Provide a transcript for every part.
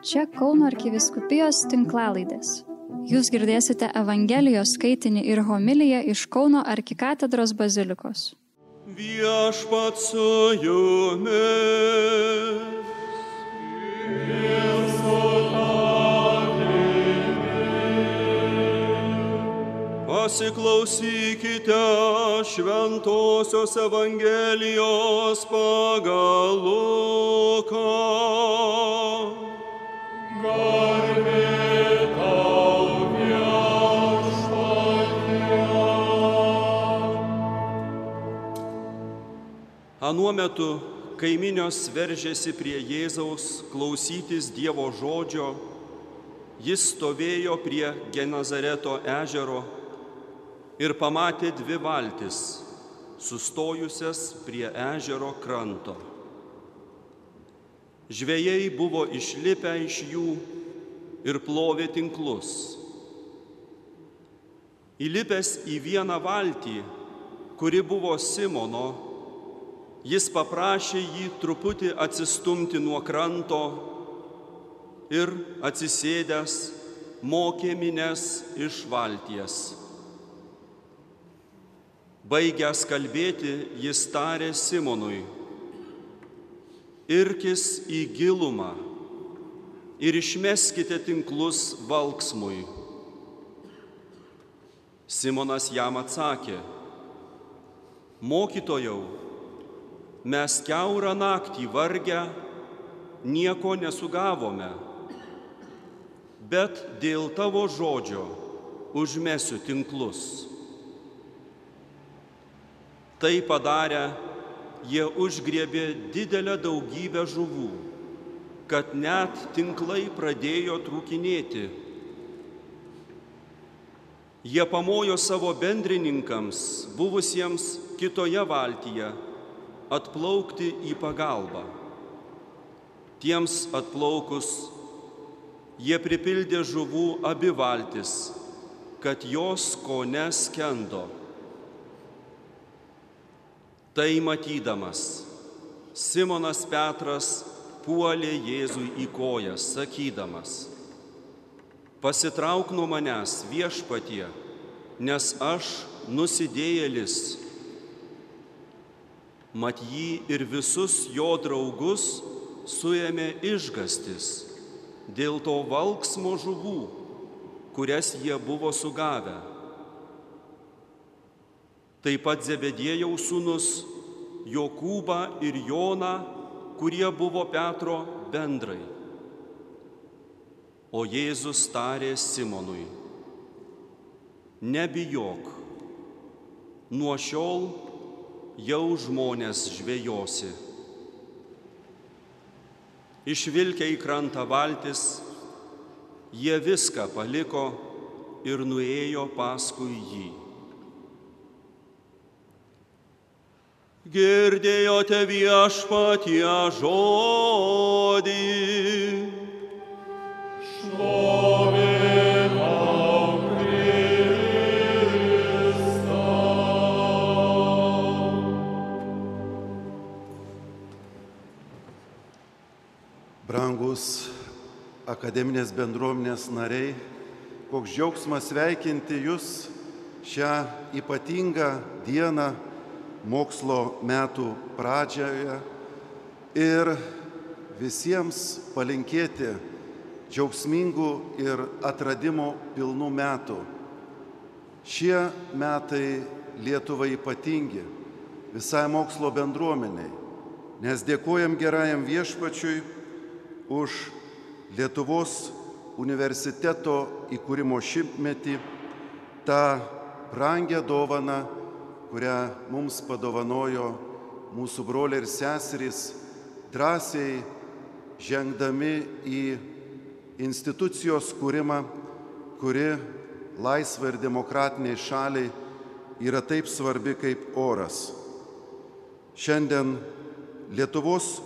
Čia Kauno arkiviskupijos tinklalaidės. Jūs girdėsite Evangelijos skaitinį ir homiliją iš Kauno arkikatedros bazilikos. Viešpat su jumis. Pasiklausykite šventosios Evangelijos pagal Luką. Anuo metu kaiminios veržėsi prie Jėzaus klausytis Dievo žodžio, jis stovėjo prie Genazareto ežero ir pamatė dvi valtis, sustojusias prie ežero kranto. Žvėjai buvo išlipę iš jų ir plovė tinklus. Įlipęs į vieną valtį, kuri buvo Simono, jis paprašė jį truputį atsistumti nuo kranto ir atsisėdęs mokė mines iš valties. Baigęs kalbėti, jis tarė Simonui, irkis į gilumą ir išmeskite tinklus valksmui. Simonas jam atsakė, mokytojau, mes keurą naktį vargę nieko nesugavome, bet dėl tavo žodžio užmesiu tinklus. Tai padarę, jie užgriebė didelę daugybę žuvų, kad net tinklai pradėjo trūkinėti. Jie pamojo savo bendrininkams, buvusiems kitoje valtyje, atplaukti į pagalbą. Tiems atplaukus jie pripildė žuvų abi valtis, kad jos ko neskendo. Tai matydamas, Simonas Petras puolė Jėzui į kojas, sakydamas, pasitrauk nuo manęs viešpatie, nes aš nusidėjėlis. Mat jį ir visus jo draugus suėmė išgastis dėl to valksmo žuvų, kurias jie buvo sugavę. Taip pat Zebedėjaus sūnus Jokūbą ir Joną, kurie buvo Petro bendrai. O Jėzus tarė Simonui, nebijok, nuo šiol jau žmonės žvejosi. Išvilkę į krantą valtis, jie viską paliko ir nuėjo paskui jį. Girdėjote viešpatie žodį. Brangus akademinės bendruomenės nariai, koks džiaugsmas sveikinti Jūs šią ypatingą dieną mokslo metų pradžioje ir visiems palinkėti džiaugsmingų ir atradimo pilnų metų. Šie metai Lietuvai ypatingi, visai mokslo bendruomeniai, nes dėkojam gerajam viešpačiui už Lietuvos universiteto įkūrimo šimtmetį, tą brangę dovaną, kurią mums padovanojo mūsų broliai ir seserys, drąsiai žengdami į institucijos kūrimą, kuri laisvai ir demokratiniai šaliai yra taip svarbi kaip oras. Šiandien Lietuvos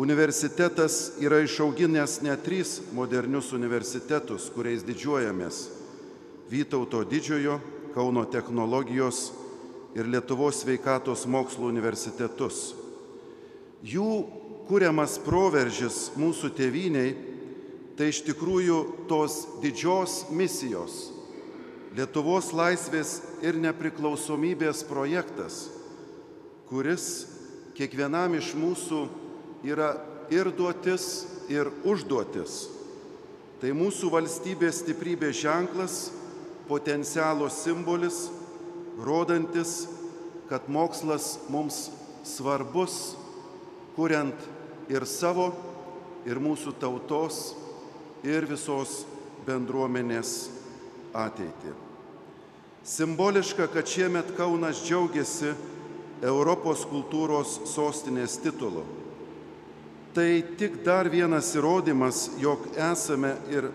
universitetas yra išauginęs net trys modernius universitetus, kuriais didžiuojamės - Vytauto didžiojo, Kauno technologijos ir Lietuvos sveikatos mokslo universitetus. Jų kuriamas proveržis mūsų tėviniai tai iš tikrųjų tos didžios misijos Lietuvos laisvės ir nepriklausomybės projektas, kuris kiekvienam iš mūsų yra ir duotis, ir užduotis. Tai mūsų valstybės stiprybės ženklas, potencialo simbolis, rodantis, kad mokslas mums svarbus, kuriant ir savo, ir mūsų tautos, ir visos bendruomenės ateitį. Simboliška, kad šiemet Kaunas džiaugiasi Europos kultūros sostinės titulu. Tai tik dar vienas įrodymas, jog esame ir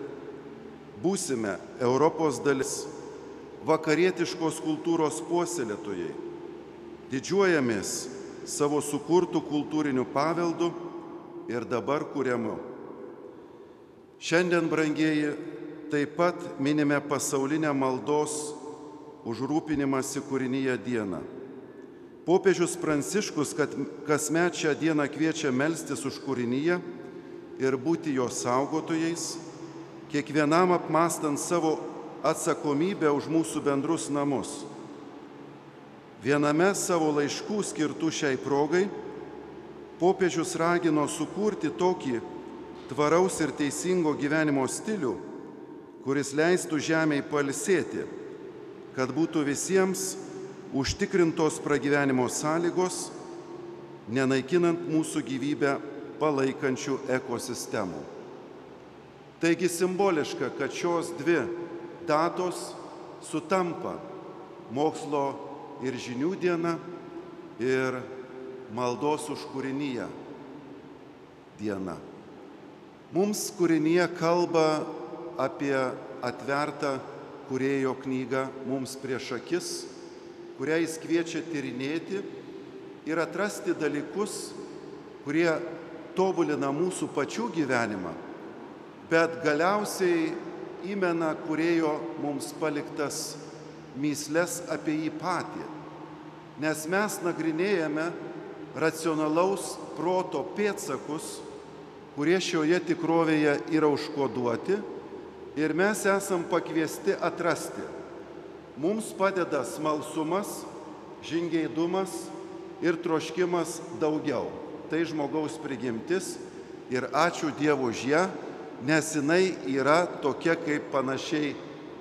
būsime Europos dalis, vakarietiškos kultūros puoselėtojai. Didžiuojamės savo sukurtų kultūrinių paveldų ir dabar kuriamu. Šiandien, brangieji, taip pat minime pasaulinę maldos užrūpinimąsi kūrinyje dieną. Popiežius Pranciškus, kasmet šią dieną kviečia melstis už kūrinyje ir būti jos saugotojais, kiekvienam apmastant savo atsakomybę už mūsų bendrus namus. Viename savo laiškų skirtų šiai progai popiežius ragino sukurti tokį tvaraus ir teisingo gyvenimo stilių, kuris leistų žemiai palsėti, kad būtų visiems užtikrintos pragyvenimo sąlygos, nenaikinant mūsų gyvybę palaikančių ekosistemų. Taigi simboliška, kad šios dvi datos sutampa mokslo ir žinių diena ir maldos už kūrinyje diena. Mums kūrinyje kalba apie atvertą kurėjo knygą mums prieš akis, kurią jis kviečia tyrinėti ir atrasti dalykus, kurie tobulina mūsų pačių gyvenimą, bet galiausiai įmena kurėjo mums paliktas myslės apie jį patį. Nes mes nagrinėjame racionalaus proto pėtsakus, kurie šioje tikrovėje yra užkoduoti ir mes esam pakviesti atrasti. Mums padeda smalsumas, žingeidumas ir troškimas daugiau. Tai žmogaus prigimtis ir ačiū Dievu už ją, nes jinai yra tokia kaip panašiai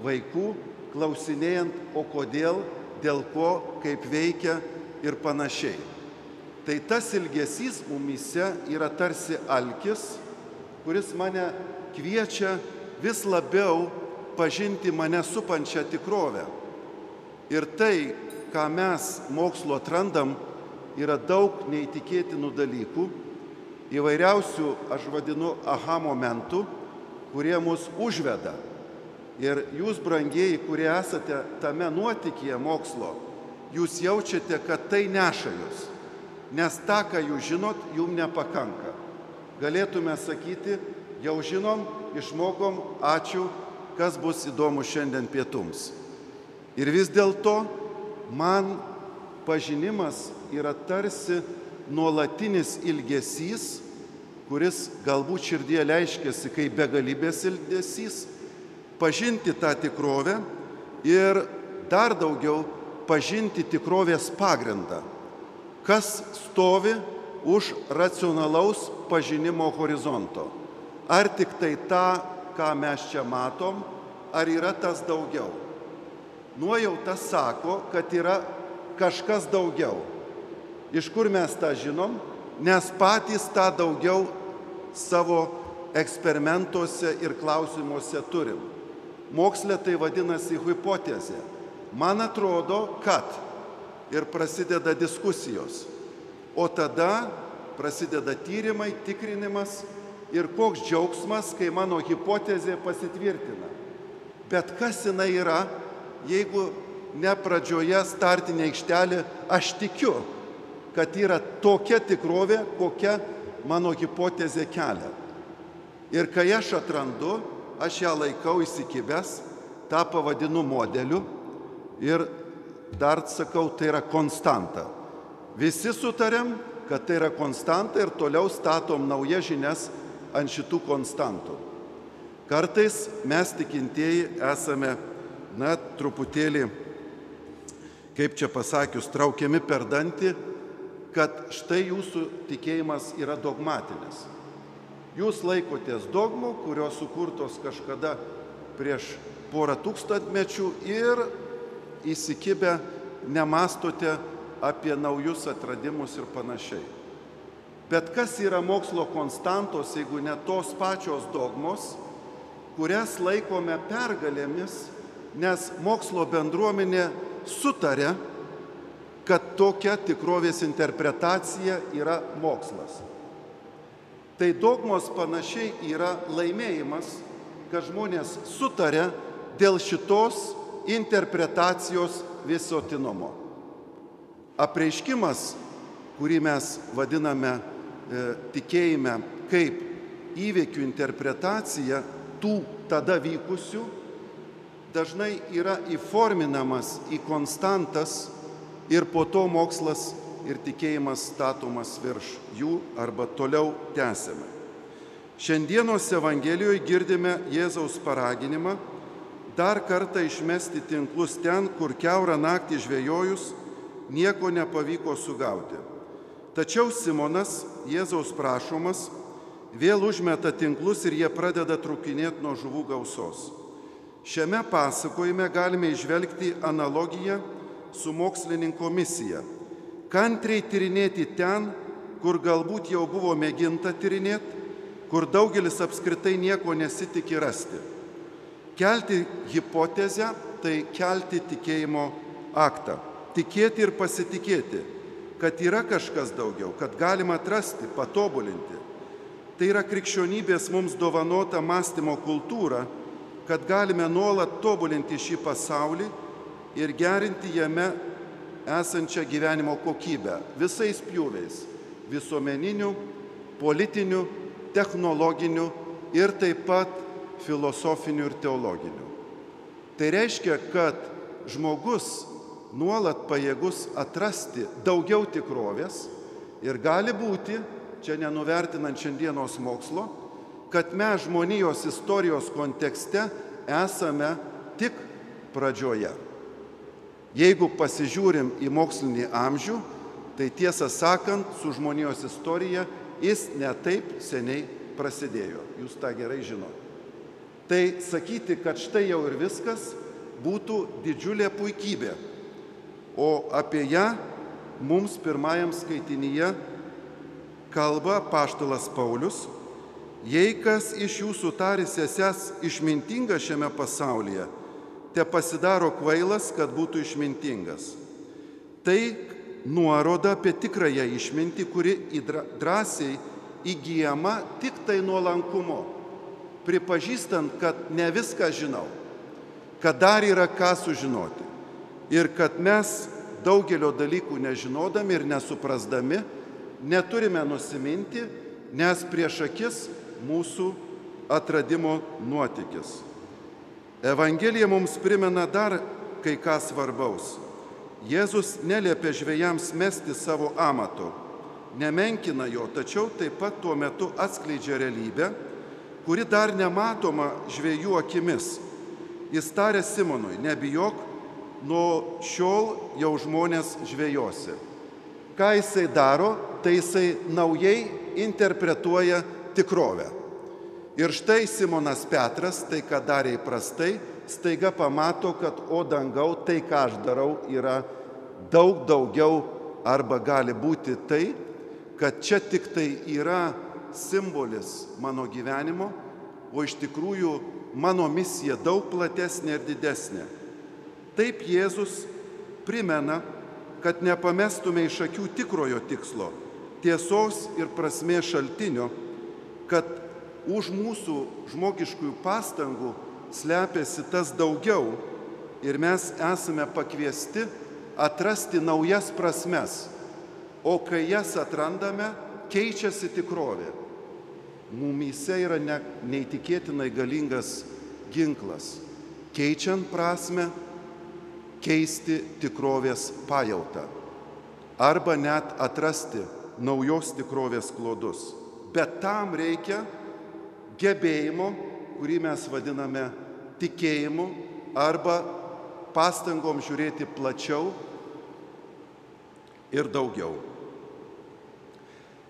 vaikų, klausinėjant, o kodėl, dėl ko, kaip veikia ir panašiai. Tai tas ilgesys mumise yra tarsi alkis, kuris mane kviečia vis labiau pažinti mane supančią tikrovę. Ir tai, ką mes mokslo atrandam, yra daug neįtikėtinų dalykų, įvairiausių, aš vadinu, aha momentų, kurie mus užveda. Ir jūs, brangieji, kurie esate tame nuotikėje mokslo, jūs jaučiate, kad tai neša jūs. Nes tą, ką jūs žinot, jums nepakanka. Galėtume sakyti, jau žinom, išmokom, ačiū, kas bus įdomu šiandien pietums. Ir vis dėlto man pažinimas yra tarsi nuolatinis ilgesys, kuris galbūt širdie leiškėsi kaip begalybės ilgesys, pažinti tą tikrovę ir dar daugiau pažinti tikrovės pagrindą, kas stovi už racionalaus pažinimo horizonto. Ar tik tai tą, ką mes čia matom, ar yra tas daugiau? Nuojauta sako, kad yra kažkas daugiau. Iš kur mes tą žinom? Nes patys tą daugiau savo eksperimentuose ir klausimuose turim. Mokslė tai vadinasi hipotezė. Man atrodo, kad ir prasideda diskusijos. O tada prasideda tyrimai, tikrinimas ir koks džiaugsmas, kai mano hipotezė pasitvirtina. Bet kas jinai yra, jeigu ne pradžioje startinė aikštelė, aš tikiu, kad yra tokia tikrovė, kokia mano hipotezė kelia. Ir kai aš atrandu, aš ją laikau įsikibęs, tą pavadinu modeliu ir dar sakau, tai yra konstanta. Visi sutarėm, kad tai yra konstanta ir toliau statom naujas žinias ant šitų konstantų. Kartais mes tikintieji esame, na, truputėlį, kaip čia pasakius, traukiami per dantį, kad štai jūsų tikėjimas yra dogmatinis. Jūs laikotės dogmų, kurios sukurtos kažkada prieš porą tūkstantmečių ir įsikibę nemastote apie naujus atradimus ir panašiai. Bet kas yra mokslo konstantos, jeigu ne tos pačios dogmos, kurias laikome pergalėmis, nes mokslo bendruomenė sutarė, kad tokia tikrovės interpretacija yra mokslas. Tai dogmos panašiai yra laimėjimas, kad žmonės sutarė dėl šitos interpretacijos visuotinumo. Apreiškimas, kurį mes vadiname e, tikėjime kaip įvykių interpretacija tų tada vykusių, dažnai yra įforminamas į konstantas ir po to mokslas ir tikėjimas statomas virš jų arba toliau tęsiame. Šiandienos Evangelijoje girdime Jėzaus paraginimą dar kartą išmesti tinklus ten, kur keurą naktį žvėjojus nieko nepavyko sugauti. Tačiau Simonas, Jėzaus prašomas, vėl užmeta tinklus ir jie pradeda trukinėti nuo žuvų gausos. Šiame pasakojime galime išvelgti analogiją su mokslininko misija. Kantriai tyrinėti ten, kur galbūt jau buvo mėginta tyrinėti, kur daugelis apskritai nieko nesitikė rasti. Kelti hipotezę tai kelti tikėjimo aktą tikėti ir pasitikėti, kad yra kažkas daugiau, kad galima atrasti, patobulinti. Tai yra krikščionybės mums dovanota mąstymo kultūra, kad galime nuolat tobulinti šį pasaulį ir gerinti jame esančią gyvenimo kokybę visais pjūviais - visuomeniniu, politiniu, technologiniu ir taip pat filosofiniu ir teologiniu. Tai reiškia, kad žmogus nuolat pajėgus atrasti daugiau tikrovės ir gali būti, čia nenuvertinant šiandienos mokslo, kad mes žmonijos istorijos kontekste esame tik pradžioje. Jeigu pasižiūrim į mokslinį amžių, tai tiesą sakant, su žmonijos istorija jis netaip seniai prasidėjo. Jūs tą gerai žinote. Tai sakyti, kad štai jau ir viskas, būtų didžiulė puikybė o apie ją mums pirmajam skaitinyje kalba paštalas Paulius, jei kas iš jūsų tarys esęs išmintingas šiame pasaulyje, te pasidaro kvailas, kad būtų išmintingas. Tai nuoroda apie tikrąją išmintį, kuri drąsiai įgyjama tik tai nuolankumu, pripažįstant, kad ne viską žinau, kad dar yra ką sužinoti ir kad mes daugelio dalykų nežinodami ir nesuprasdami neturime nusiminti, nes prieš akis mūsų atradimo nuotykis. Evangelija mums primena dar kai ką svarbaus. Jėzus neliepia žvėjams mesti savo amato, nemenkina jo, tačiau taip pat tuo metu atskleidžia realybę, kuri dar nematoma žvėjų akimis. Jis tarė Simonui, nebijok, nuo šiol jau žmonės žvėjosi. Ką jisai daro, tai jisai naujai interpretuoja tikrovę. Ir štai Simonas Petras, tai ką darė įprastai, staiga pamato, kad o dangau, tai ką aš darau, yra daug daugiau arba gali būti tai, kad čia tik tai yra simbolis mano gyvenimo, o iš tikrųjų mano misija daug platesnė ir didesnė. Taip Jėzus primena, kad nepamestume iš akių tikrojo tikslo, tiesos ir prasmės šaltinio, kad už mūsų žmogiškųjų pastangų slepiasi tas daugiau ir mes esame pakviesti atrasti naujas prasmes, o kai jas atrandame, keičiasi tikrovė. Mumyse yra ne, neįtikėtinai galingas ginklas. Keičiant prasme, keisti tikrovės pajautą arba net atrasti naujos tikrovės klodus. Bet tam reikia gebėjimo kurį mes vadiname tikėjimu arba pastangom žiūrėti plačiau ir daugiau.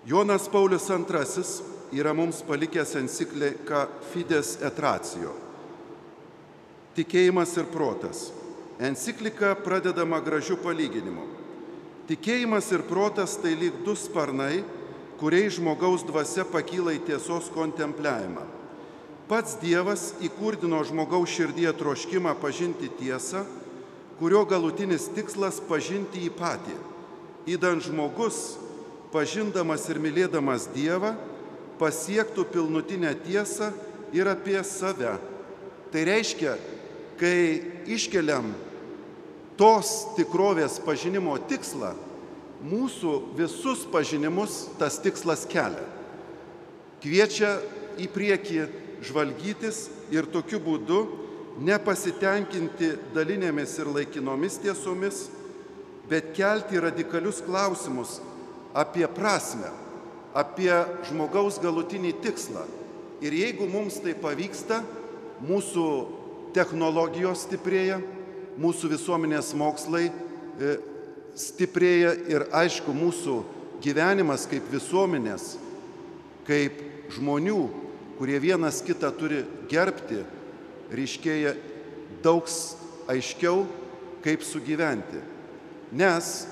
Jonas Paulius II yra mums palikęs encikliką Fides et Ratio. Tikėjimas ir protas. Enciklika pradedama gražių palyginimų. Tikėjimas ir protas tai lyg du sparnai, kuriais žmogaus dvasia pakyla į tiesos kontempliavimą. Pats Dievas įkurdino žmogaus širdie troškimą pažinti tiesą, kurio galutinis tikslas pažinti jį patį. Įdant žmogus, pažindamas ir mylėdamas Dievą, pasiektų pilnutinę tiesą ir apie save. Tai reiškia, kai iškeliam tos tikrovės pažinimo tikslą, mūsų visus pažinimus tas tikslas kelia. Kviečia į priekį žvalgytis ir tokiu būdu nepasitenkinti dalinėmis ir laikinomis tiesomis, bet kelti radikalius klausimus apie prasme, apie žmogaus galutinį tikslą. Ir jeigu mums tai pavyksta, mūsų technologijos stiprėja, mūsų visuomenės mokslai e, stiprėja ir aišku, mūsų gyvenimas kaip visuomenės, kaip žmonių kurie vienas kitą turi gerbti, ryškėja daug aiškiau, kaip sugyventi. Nes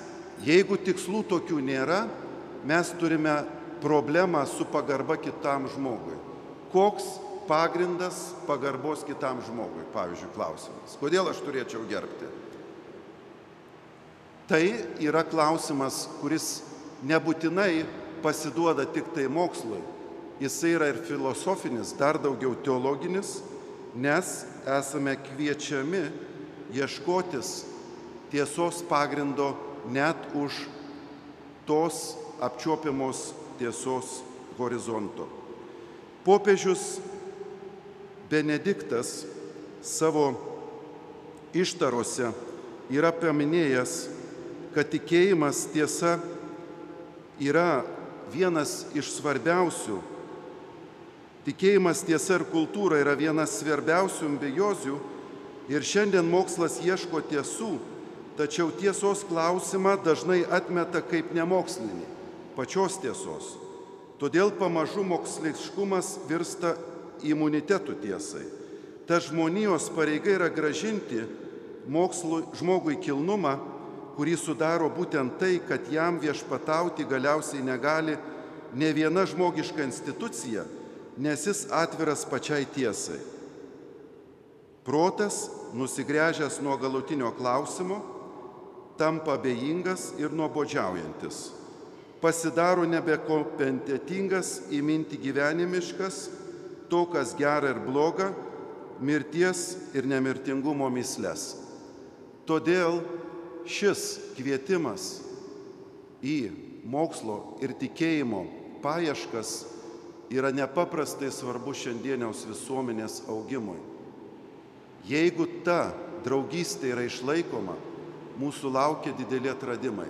jeigu tikslų tokių nėra, mes turime problemą su pagarba kitam žmogui. Koks pagrindas pagarbos kitam žmogui, pavyzdžiui, klausimas. Kodėl aš turėčiau gerbti? Tai yra klausimas, kuris nebūtinai pasiduoda tik tai mokslui, jisai yra ir filosofinis, dar daugiau teologinis, nes esame kviečiami ieškotis tiesos pagrindo net už tos apčiuopiamos tiesos horizonto. Popiežius Benediktas savo ištarose yra paminėjęs, kad tikėjimas tiesa yra vienas iš svarbiausių Tikėjimas tiesa ir kultūra yra vienas svarbiausių ambiozių ir šiandien mokslas ieško tiesų, tačiau tiesos klausimą dažnai atmeta kaip nemokslinį, pačios tiesos. Todėl pamažu moksliškumas virsta imunitetų tiesai. Ta žmonijos pareiga yra gražinti mokslu, žmogui kilnumą, kurį sudaro būtent tai, kad jam viešpatauti galiausiai negali ne viena žmogiška institucija, nes jis atviras pačiai tiesai. Protas, nusigręžęs nuo galutinio klausimo, tampa abejingas ir nuobodžiaujantis. Pasidaro nebekompetentingas įminti gyvenimiškas, to, kas gera ir bloga, mirties ir nemirtingumo mislės. Todėl šis kvietimas į mokslo ir tikėjimo paieškas yra nepaprastai svarbu šiandieniaus visuomenės augimui. Jeigu ta draugystė yra išlaikoma, mūsų laukia dideli atradimai.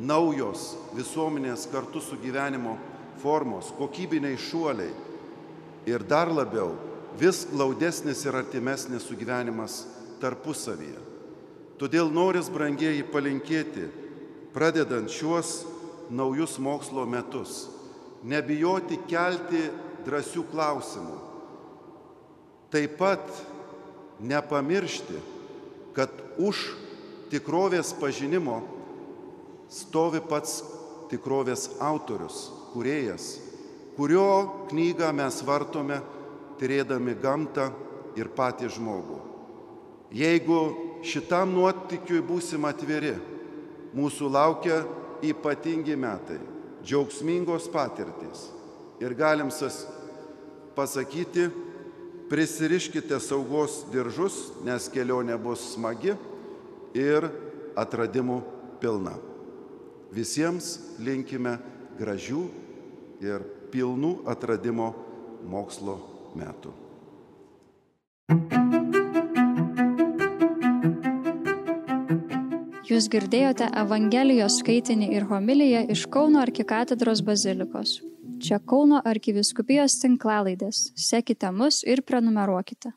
Naujos visuomenės kartu su gyvenimo formos, kokybiniai šuoliai ir dar labiau vis glaudesnis ir artimesnis sugyvenimas tarpusavyje. Todėl noris brangieji palinkėti, pradedant šiuos naujus mokslo metus nebijoti kelti drąsių klausimų. Taip pat nepamiršti, kad už tikrovės pažinimo stovi pats tikrovės autorius, kuriejas, kurio knygą mes vartome, turėdami gamtą ir patį žmogų. Jeigu šitam nuotikiui būsim atviri, mūsų laukia ypatingi metai džiaugsmingos patirtys. Ir galim pasakyti, prisiriškite saugos diržus, nes kelionė bus smagi ir atradimų pilna. Visiems linkime gražių ir pilnų atradimo mokslo metų. Jūs girdėjote Evangelijos skaitinį ir homiliją iš Kauno arkikatedros bazilikos. Čia Kauno arkiviskupijos tinklalaidės. Sekite mus ir prenumeruokite.